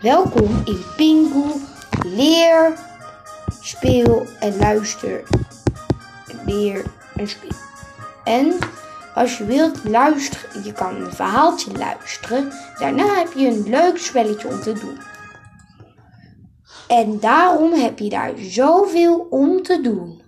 Welkom in Pingu. Leer, speel en luister. Leer en speel. En als je wilt luisteren, je kan een verhaaltje luisteren. Daarna heb je een leuk spelletje om te doen. En daarom heb je daar zoveel om te doen.